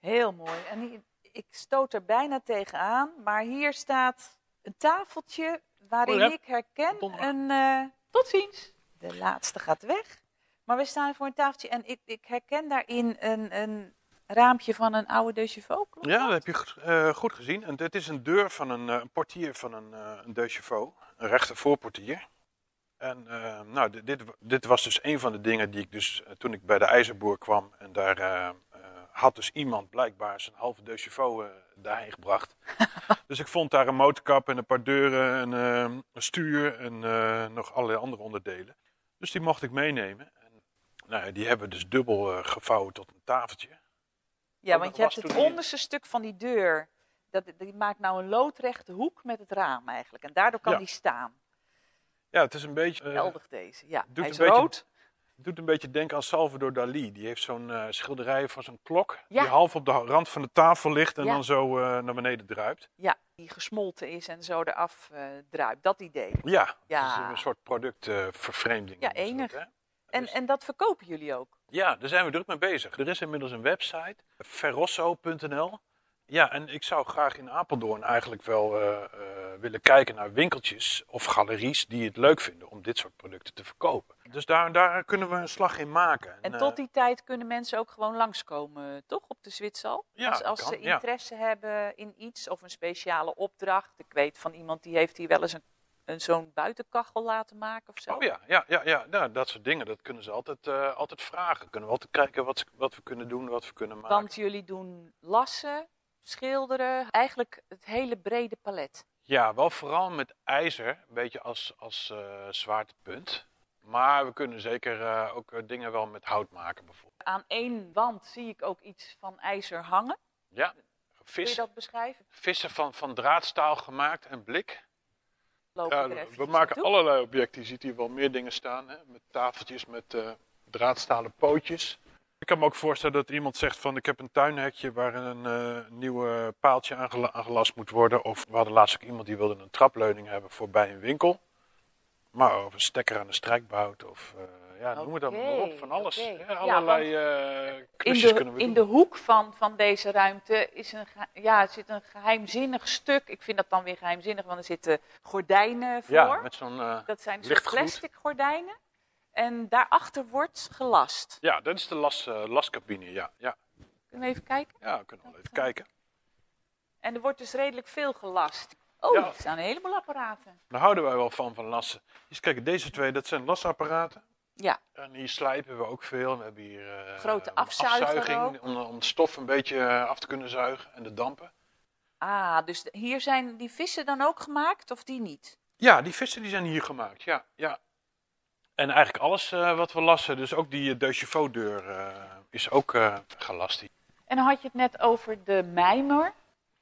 Heel mooi. En ik stoot er bijna tegenaan, maar hier staat een tafeltje waarin Oh ja. ik herken Donderdag. een... eh, tot ziens. De laatste gaat weg. Maar we staan voor een tafeltje en ik, ik herken daarin een, een raampje van een oude klopt Ja, dat? dat heb je goed, eh, goed gezien. En dit is een deur van een, eh, een portier van een, eh een. Een rechter voorportier. En eh, nou, dit, dit, dit was dus een van de dingen die ik dus toen ik bij de ijzerboer kwam en daar had dus iemand blijkbaar zijn halve deux chevaux eh, daarheen gebracht. dus ik vond daar een motorkap en een paar deuren en eh, een stuur en eh, nog allerlei andere onderdelen. Dus die mocht ik meenemen. En, nou, die hebben we dus dubbel gevouwen tot een tafeltje. Ja, Oh, want je hebt het die- onderste stuk van die deur. Dat, die maakt nou een loodrechte hoek met het raam eigenlijk. En daardoor kan Ja. die staan. Ja, het is een beetje... Geldig deze. Ja, hij een is beetje- rood. Het doet een beetje denken aan Salvador Dali. Die heeft zo'n eh, schilderij van zo'n klok. Ja. Die half op de rand van de tafel ligt en Ja. dan zo eh, naar beneden druipt. Ja, die gesmolten is en zo eraf eh druipt. Dat idee. Ja, Ja. een soort productvervreemding. Ja, enig. En, Dus- en dat verkopen jullie ook? Ja, daar zijn we druk mee bezig. Er is inmiddels een website, ferrosso.nl. Ja, en ik zou graag in Apeldoorn eigenlijk wel eh, eh, willen kijken naar winkeltjes of galeries die het leuk vinden om dit soort producten te verkopen. Dus daar, daar kunnen we een slag in maken. En eh, tot die tijd kunnen mensen ook gewoon langskomen, toch? Op de Zwitsal? Ja, als als kan, ze ja. interesse hebben in iets of een speciale opdracht. Ik weet van iemand die heeft hier wel eens een, een zo'n buitenkachel laten maken of zo. Oh ja, ja, ja, ja nou, dat soort dingen, dat kunnen ze altijd, eh, altijd vragen. Kunnen we altijd kijken wat, wat we kunnen doen, wat we kunnen maken. Want jullie doen lassen, schilderen, eigenlijk het hele brede palet. Ja, wel vooral met ijzer, een beetje als, als eh, zwaartepunt. Maar we kunnen zeker eh, ook eh, dingen wel met hout maken bijvoorbeeld. Aan één wand zie ik ook iets van ijzer hangen. Ja, Kun je vis, dat beschrijven? vissen van, van draadstaal gemaakt en blik. Ja, we maken allerlei objecten. Je ziet hier wel meer dingen staan, hè? met tafeltjes, met eh, draadstalen pootjes. Ik kan me ook voorstellen dat iemand zegt van ik heb een tuinhekje waar een eh, nieuwe paaltje aangela- aangelast moet worden. Of we hadden laatst ook iemand die wilde een trapleuning hebben voor bij een winkel. Maar of een stekker aan de strijkbout of eh, ja, noem het dan maar op, van alles. Ja, allerlei eh In klusjes de, kunnen we in doen. de hoek van, van deze ruimte is een, ja, zit een geheimzinnig stuk. Ik vind dat dan weer geheimzinnig, want er zitten gordijnen voor. Ja, met zo'n... eh, Dat zijn lichtgloed. plastic gordijnen. En daarachter wordt gelast. ja, dat is de las, eh, lascabine, ja. Ja, Kunnen we even kijken? ja we kunnen wel even kijken. En er wordt dus redelijk veel gelast. Oh, Ja. er staan een heleboel apparaten. Daar houden wij wel van, van lassen. Dus kijk, deze twee, dat zijn lasapparaten. Ja, En hier slijpen we ook veel. We hebben hier eh, Grote afzuiging om, om de stof een beetje eh, af te kunnen zuigen en de dampen. ah, dus hier zijn die vissen dan ook gemaakt of die niet? Ja, die vissen die zijn hier gemaakt, ja. ja. En eigenlijk alles eh, wat we lassen, dus ook die uh, chevaux deur eh, is ook eh, gelast. hier. En dan had je het net over de mijmer.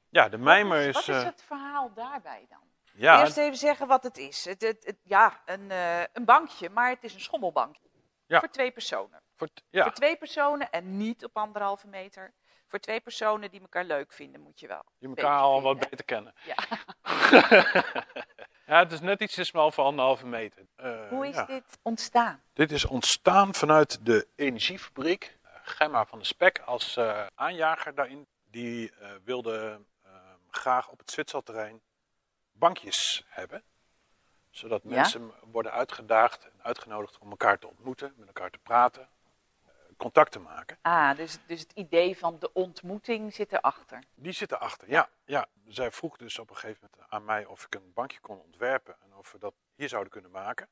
Ja, de mijmer wat is... Wat is eh, het verhaal daarbij dan? ja, Eerst even zeggen wat het is. Het, het, het- ja, een, eh, een bankje, maar het is een schommelbankje. Ja. Voor twee personen. voor ja, Voor twee personen en niet op anderhalve meter. Voor twee personen die elkaar leuk vinden, moet je wel. die elkaar al wat beter kennen. Ja. ja, het is net iets te smal voor anderhalve meter. Eh, Hoe is ja. dit ontstaan? Dit is ontstaan vanuit de energiefabriek. Eh, Gemma van de Spek als eh, aanjager daarin. Die wilde eh, graag op het Zwitserterrein bankjes hebben. Zodat Ja. mensen worden uitgedaagd en uitgenodigd om elkaar te ontmoeten, met elkaar te praten, contact te maken. Ah, dus, dus het idee van de ontmoeting zit erachter. Die zitten achter, ja. ja. Zij vroeg dus op een gegeven moment aan mij of ik een bankje kon ontwerpen en of we dat hier zouden kunnen maken.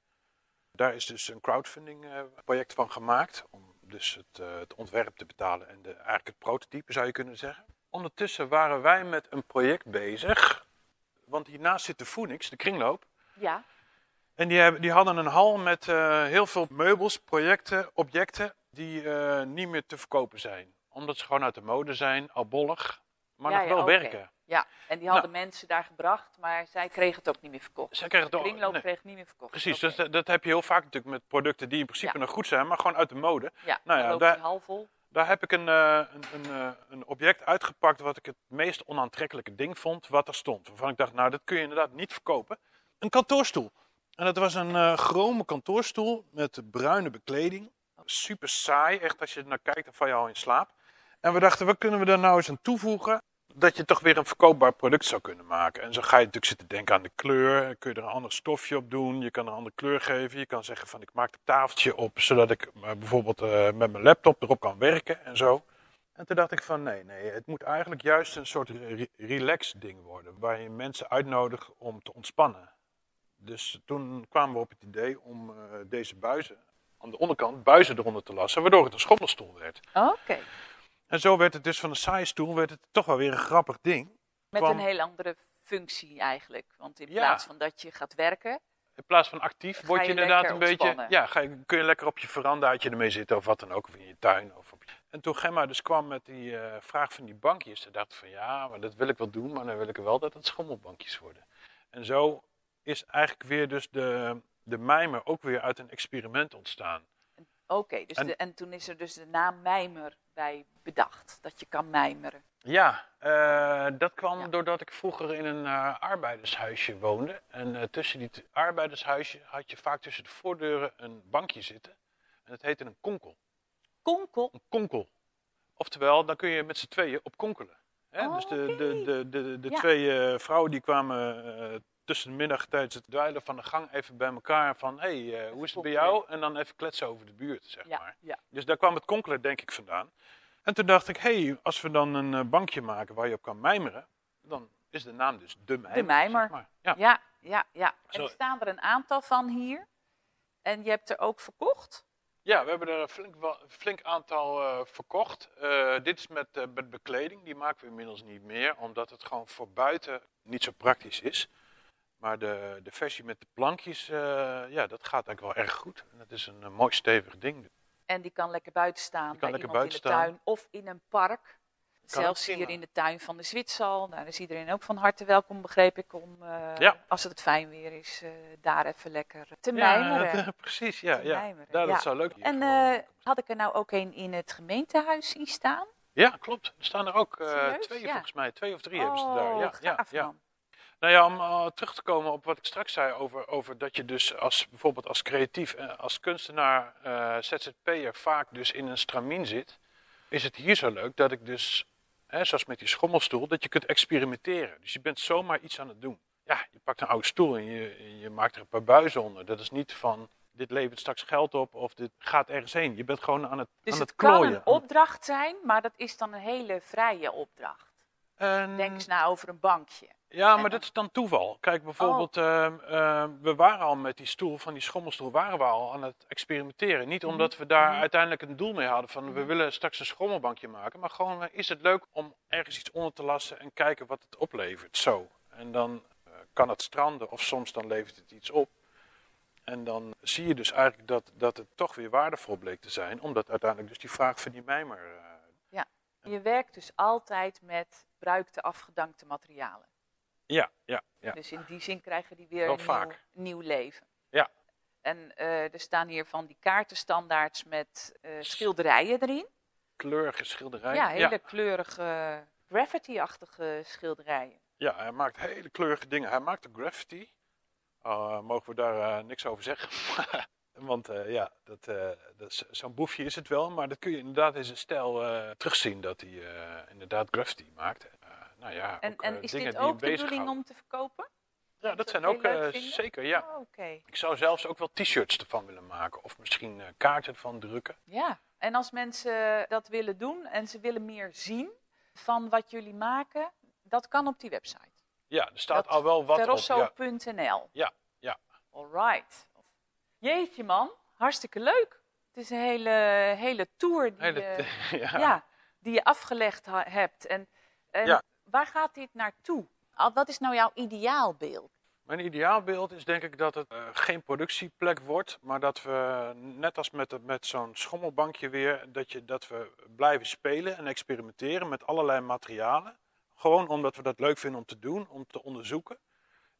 Daar is dus een crowdfunding eh, project van gemaakt om dus het, eh, het ontwerp te betalen en de, eigenlijk het prototype zou je kunnen zeggen. Ondertussen waren wij met een project bezig, want hiernaast zit de Phoenix, de kringloop. Ja. En die, hebben, die hadden een hal met eh, heel veel meubels, projecten, objecten die eh, niet meer te verkopen zijn. Omdat ze gewoon uit de mode zijn, albollig, maar Ja, nog ja, wel werken. Ja, en die hadden mensen daar gebracht, maar zij kregen het ook niet meer verkocht. Zij kregen De het ook- kringloop nee. kreeg het niet meer verkocht. Precies, dus dat, dat heb je heel vaak natuurlijk met producten die in principe Ja. nog goed zijn, maar gewoon uit de mode. Ja, Nou ja, daar-. Daar heb ik een, eh, een, een, eh, een object uitgepakt wat ik het meest onaantrekkelijke ding vond wat er stond. Waarvan ik dacht, nou dat kun je inderdaad niet verkopen. Een kantoorstoel. En dat was een eh chrome kantoorstoel met bruine bekleding. Super saai, echt als je er naar kijkt dan val je al in slaap. En we dachten, wat kunnen we daar nou eens aan toevoegen? Dat je toch weer een verkoopbaar product zou kunnen maken. En zo ga je natuurlijk zitten denken aan de kleur. Kun je er een ander stofje op doen. Je kan een andere kleur geven. Je kan zeggen van ik maak het tafeltje op. Zodat ik eh, bijvoorbeeld eh, met mijn laptop erop kan werken en zo. En toen dacht ik van nee, nee. Het moet eigenlijk juist een soort re- relax ding worden. Waar je mensen uitnodigt om te ontspannen. Dus toen kwamen we op het idee om eh, deze buizen aan de onderkant buizen eronder te lassen. Waardoor het een schommelstoel werd. Oké. En zo werd het dus van een saaie stoel werd het toch wel weer een grappig ding. Met kwam- een heel andere functie eigenlijk. Want in Ja. plaats van dat je gaat werken, In plaats van actief word je je inderdaad een beetje. ontspannen. Ja, ga je, kun je lekker op je verandaatje ermee zitten of wat dan ook, of in je tuin. Of op je- En toen Gemma dus kwam met die eh, vraag van die bankjes, toen dacht van ja, maar dat wil ik wel doen, maar dan wil ik wel dat het schommelbankjes worden. En zo is eigenlijk weer dus de, de mijmer ook weer uit een experiment ontstaan. oké. dus En- de- en toen is er dus de naam mijmer bij bedacht. Dat je kan mijmeren. Ja, eh, dat kwam Ja. doordat ik vroeger in een eh, arbeidershuisje woonde. En eh, tussen die arbeidershuisje had je vaak tussen de voordeuren een bankje zitten. En dat heette een konkel. Konkel. Een konkel. Oftewel, dan kun je met z'n tweeën op konkelen. Hè? Oh, dus de, de, de, de, de Ja. twee vrouwen die kwamen tussen de middag tijdens het dweilen van de gang even bij elkaar van... hé, hey, eh, hoe is het bij jou? En dan even kletsen over de buurt, zeg Ja, maar. ja. Dus daar kwam het konkelen denk ik vandaan. En toen dacht ik, hé, hey, als we dan een eh, bankje maken waar je op kan mijmeren... dan is de naam dus De Mijmer. Mijmer. zeg maar. Ja. Ja, ja, ja. En er staan er een aantal van hier. En je hebt er ook verkocht. Ja, we hebben er een flink, flink aantal eh, verkocht. Dit is met, met bekleding. Die maken we inmiddels niet meer, omdat het gewoon voor buiten niet zo praktisch is. Maar de, de versie met de plankjes, eh, ja, dat gaat eigenlijk wel erg goed. En dat is een, eh, mooi stevig ding. En die kan lekker buiten staan. Die kan bij lekker iemand buiten in de staan. tuin of in een park. Kan Zelfs hier in de tuin van de Zwitsal. Daar is iedereen ook van harte welkom, begreep ik. Om, eh, Ja. als het fijn weer is, daar even lekker te Ja, mijmeren. dat- precies, ja. Ja. mijmeren, Ja, dat ja. zou leuk zijn. En had ik er nou ook een in het gemeentehuis zien staan? Ja, klopt. Er staan er ook twee Ja. volgens mij. Twee of drie hebben ze daar. Oh, Ja, ja, gaaf ja. Nou ja, om eh, terug te komen op wat ik straks zei over, over dat je dus als, bijvoorbeeld als creatief, eh, als kunstenaar, eh ZZP'er vaak dus in een stramien zit, is het hier zo leuk dat ik dus, hè, zoals met die schommelstoel, dat je kunt experimenteren. Dus je bent zomaar iets aan het doen. Ja, je pakt een oude stoel en je, je maakt er een paar buizen onder. Dat is niet van, dit levert straks geld op of dit gaat ergens heen. Je bent gewoon aan het, Dus aan het het kan klooien. een opdracht zijn, maar dat is dan een hele vrije opdracht. En- Denk eens na over een bankje. Ja, maar dat is dan toeval. Kijk, bijvoorbeeld, ehm, ehm, we waren al met die stoel, van die schommelstoel, waren we al aan het experimenteren. Niet omdat we daar Mhm. uiteindelijk een doel mee hadden van, we Mhm. willen straks een schommelbankje maken. Maar gewoon, eh, is het leuk om ergens iets onder te lassen en kijken wat het oplevert. Zo. En dan eh, kan het stranden of soms dan levert het iets op. En dan zie je dus eigenlijk dat, dat het toch weer waardevol bleek te zijn. Omdat uiteindelijk dus die vraag van die mijmer... eh, Je werkt dus altijd met bruikte afgedankte materialen. Ja, ja, ja. Dus in die zin krijgen die weer een nieuw, nieuw leven. Ja. En eh, er staan hier van die kaartenstandaards met eh, schilderijen erin. Kleurige schilderijen. Ja, hele kleurige graffiti-achtige schilderijen. Ja, hij maakt hele kleurige dingen. Hij maakt de graffiti. Uh, mogen we daar eh, niks over zeggen? Want eh, ja, dat, eh, dat zo'n boefje is het wel. Maar dat kun je inderdaad in zijn stijl eh, terugzien dat hij eh, inderdaad graffiti maakt. Nou ja, En, ook, en eh, is dingen dit ook de bedoeling om te verkopen? Ja, dat dat zijn ook eh, zeker, ja. Oh. Ik zou zelfs ook wel t-shirts ervan willen maken. Of misschien eh, kaarten ervan drukken. Ja, en als mensen dat willen doen en ze willen meer zien van wat jullie maken, dat kan op die website. Ja, er staat Dat al wel wat op. Ja. Ja, ja. Alright. Jeetje man, hartstikke leuk. Het is een hele, hele tour die, Hele- je, ja. ja, die je afgelegd hebt. En, en Ja. Waar gaat dit naartoe? Wat is nou jouw ideaalbeeld? Mijn ideaalbeeld is denk ik dat het eh, geen productieplek wordt, maar dat we, net als met, met zo'n schommelbankje weer, dat, je, dat we blijven spelen en experimenteren met allerlei materialen. Gewoon omdat we dat leuk vinden om te doen, om te onderzoeken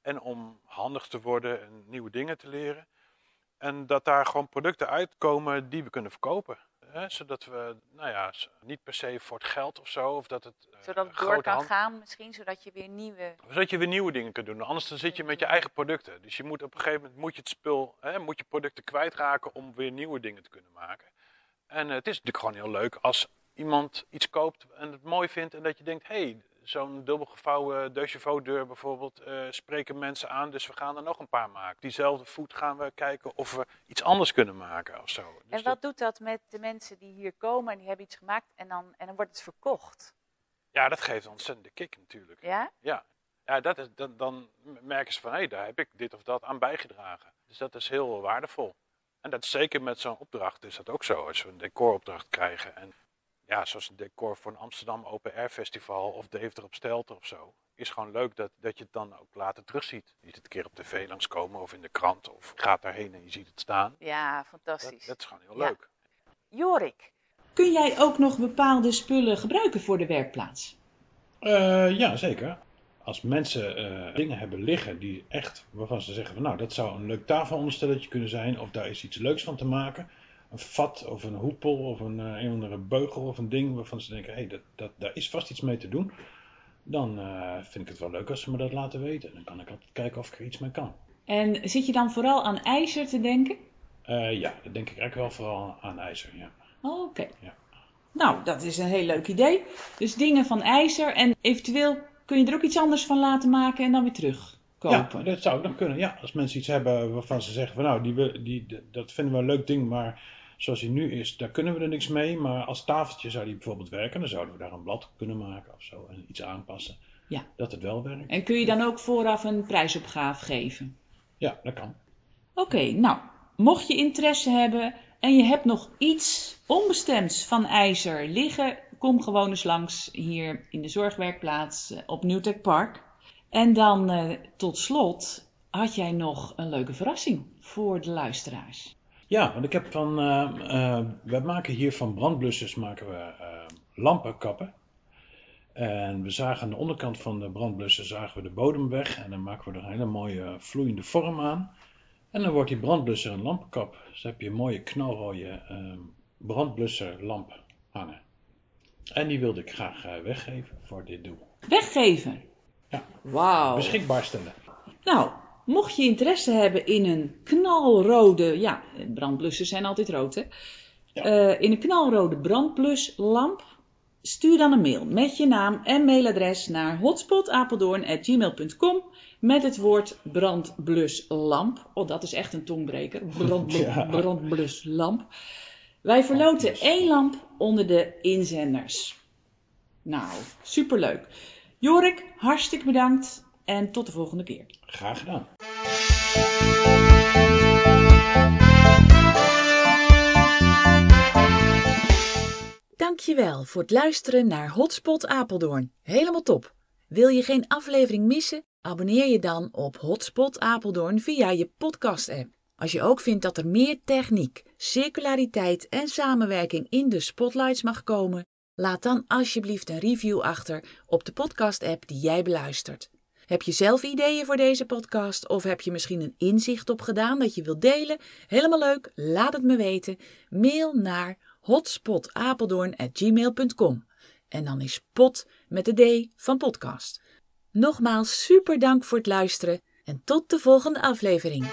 en om handig te worden en nieuwe dingen te leren. En dat daar gewoon producten uitkomen die we kunnen verkopen. Hè? Zodat we, nou ja, niet per se voor het geld of zo, of dat het... eh, Zodat het door kan hand- gaan misschien, zodat je weer nieuwe... zodat je weer nieuwe dingen kunt doen. Anders dan zit je met je eigen producten. Dus je moet op een gegeven moment moet je het spul, hè, moet je producten kwijtraken om weer nieuwe dingen te kunnen maken. En het is natuurlijk gewoon heel leuk als iemand iets koopt en het mooi vindt en dat je denkt, hé, hey, zo'n dubbelgevouwen chevaux deur bijvoorbeeld eh, spreken mensen aan, dus we gaan er nog een paar maken. Diezelfde voet gaan we kijken of we iets anders kunnen maken of zo. Dus en wat doet dat met de mensen die hier komen en die hebben iets gemaakt en dan, en dan wordt het verkocht? Ja, dat geeft een ontzettende kick natuurlijk. Ja? Ja, ja dat is, dan, dan merken ze van hé, daar heb ik dit of dat aan bijgedragen. Dus dat is heel waardevol. En dat is zeker met zo'n opdracht is dat ook zo. Als we een decoropdracht krijgen en ja, zoals een decor voor een Amsterdam Open Air Festival of Deventer op Stelter of zo. Is gewoon leuk dat, dat je het dan ook later terugziet. Je ziet het een keer op tv langskomen of in de krant of gaat daarheen en je ziet het staan. Ja, fantastisch. dat is gewoon heel Ja. leuk. Jorik, Kun jij ook nog bepaalde spullen gebruiken voor de werkplaats? Eh, ja, zeker. Als mensen eh, dingen hebben liggen die echt, waarvan ze zeggen van nou, dat zou een leuk tafelonderstelletje kunnen zijn, of daar is iets leuks van te maken. Een vat of een hoepel of een, eh, een andere beugel of een ding waarvan ze denken, hé, hey, dat, dat, daar is vast iets mee te doen. Dan eh, vind ik het wel leuk als ze me dat laten weten. Dan kan ik altijd kijken of ik er iets mee kan. En zit je dan vooral aan ijzer te denken? Eh, ja, dat denk ik eigenlijk wel vooral aan ijzer, ja. Oké. Ja. Nou, dat is een heel leuk idee. Dus dingen van ijzer en eventueel kun je er ook iets anders van laten maken en dan weer terugkopen. Ja, dat zou ook nog kunnen. Ja, als mensen iets hebben waarvan ze zeggen van nou, die, we- die, dat vinden we een leuk ding, maar zoals hij nu is, daar kunnen we er niks mee. Maar als tafeltje zou die bijvoorbeeld werken, dan zouden we daar een blad kunnen maken of zo en iets aanpassen. Ja. Dat het wel werkt. En kun je dan ook vooraf een prijsopgave geven? Ja, dat kan. Oké, nou, mocht je interesse hebben en je hebt nog iets onbestemds van ijzer liggen, kom gewoon eens langs hier in de zorgwerkplaats eh, op Newtek Park. En dan eh, tot slot had jij nog een leuke verrassing voor de luisteraars. Ja, want ik heb van, eh, we maken hier van brandblussers maken we eh, lampenkappen. En we zagen aan de onderkant van de brandblusser zagen we de bodem weg en dan maken we er een hele mooie vloeiende vorm aan. En dan wordt die brandblusser een lampenkap. Dus dan heb je een mooie knalrode eh, brandblusserlamp hangen. En die wilde ik graag weggeven voor dit doel. Weggeven. Ja. Wauw. Beschikbaar stellen. Nou, mocht je interesse hebben in een knalrode, ja, brandblussers zijn altijd rood hè. Ja. Eh, in een knalrode brandbluslamp, stuur dan een mail met je naam en mailadres naar hotspotapeldoorn.gmail.com met het woord brandbluslamp. Oh, dat is echt een tongbreker. Ja. Brandbluslamp. Wij verloten één lamp onder de inzenders. Nou, superleuk. Jorik, hartstikke bedankt en tot de volgende keer. Graag gedaan. Dankjewel voor het luisteren naar Hotspot Apeldoorn. Helemaal top. Wil je geen aflevering missen? Abonneer je dan op Hotspot Apeldoorn via je podcast-app. Als je ook vindt dat er meer techniek, circulariteit en samenwerking in de spotlights mag komen, laat dan alsjeblieft een review achter op de podcast-app die jij beluistert. Heb je zelf ideeën voor deze podcast of heb je misschien een inzicht opgedaan dat je wilt delen? Helemaal leuk, laat het me weten. Mail naar hotspotapeldoorn@gmail.com en dan is pot met de D van podcast. Nogmaals super dank voor het luisteren en tot de volgende aflevering.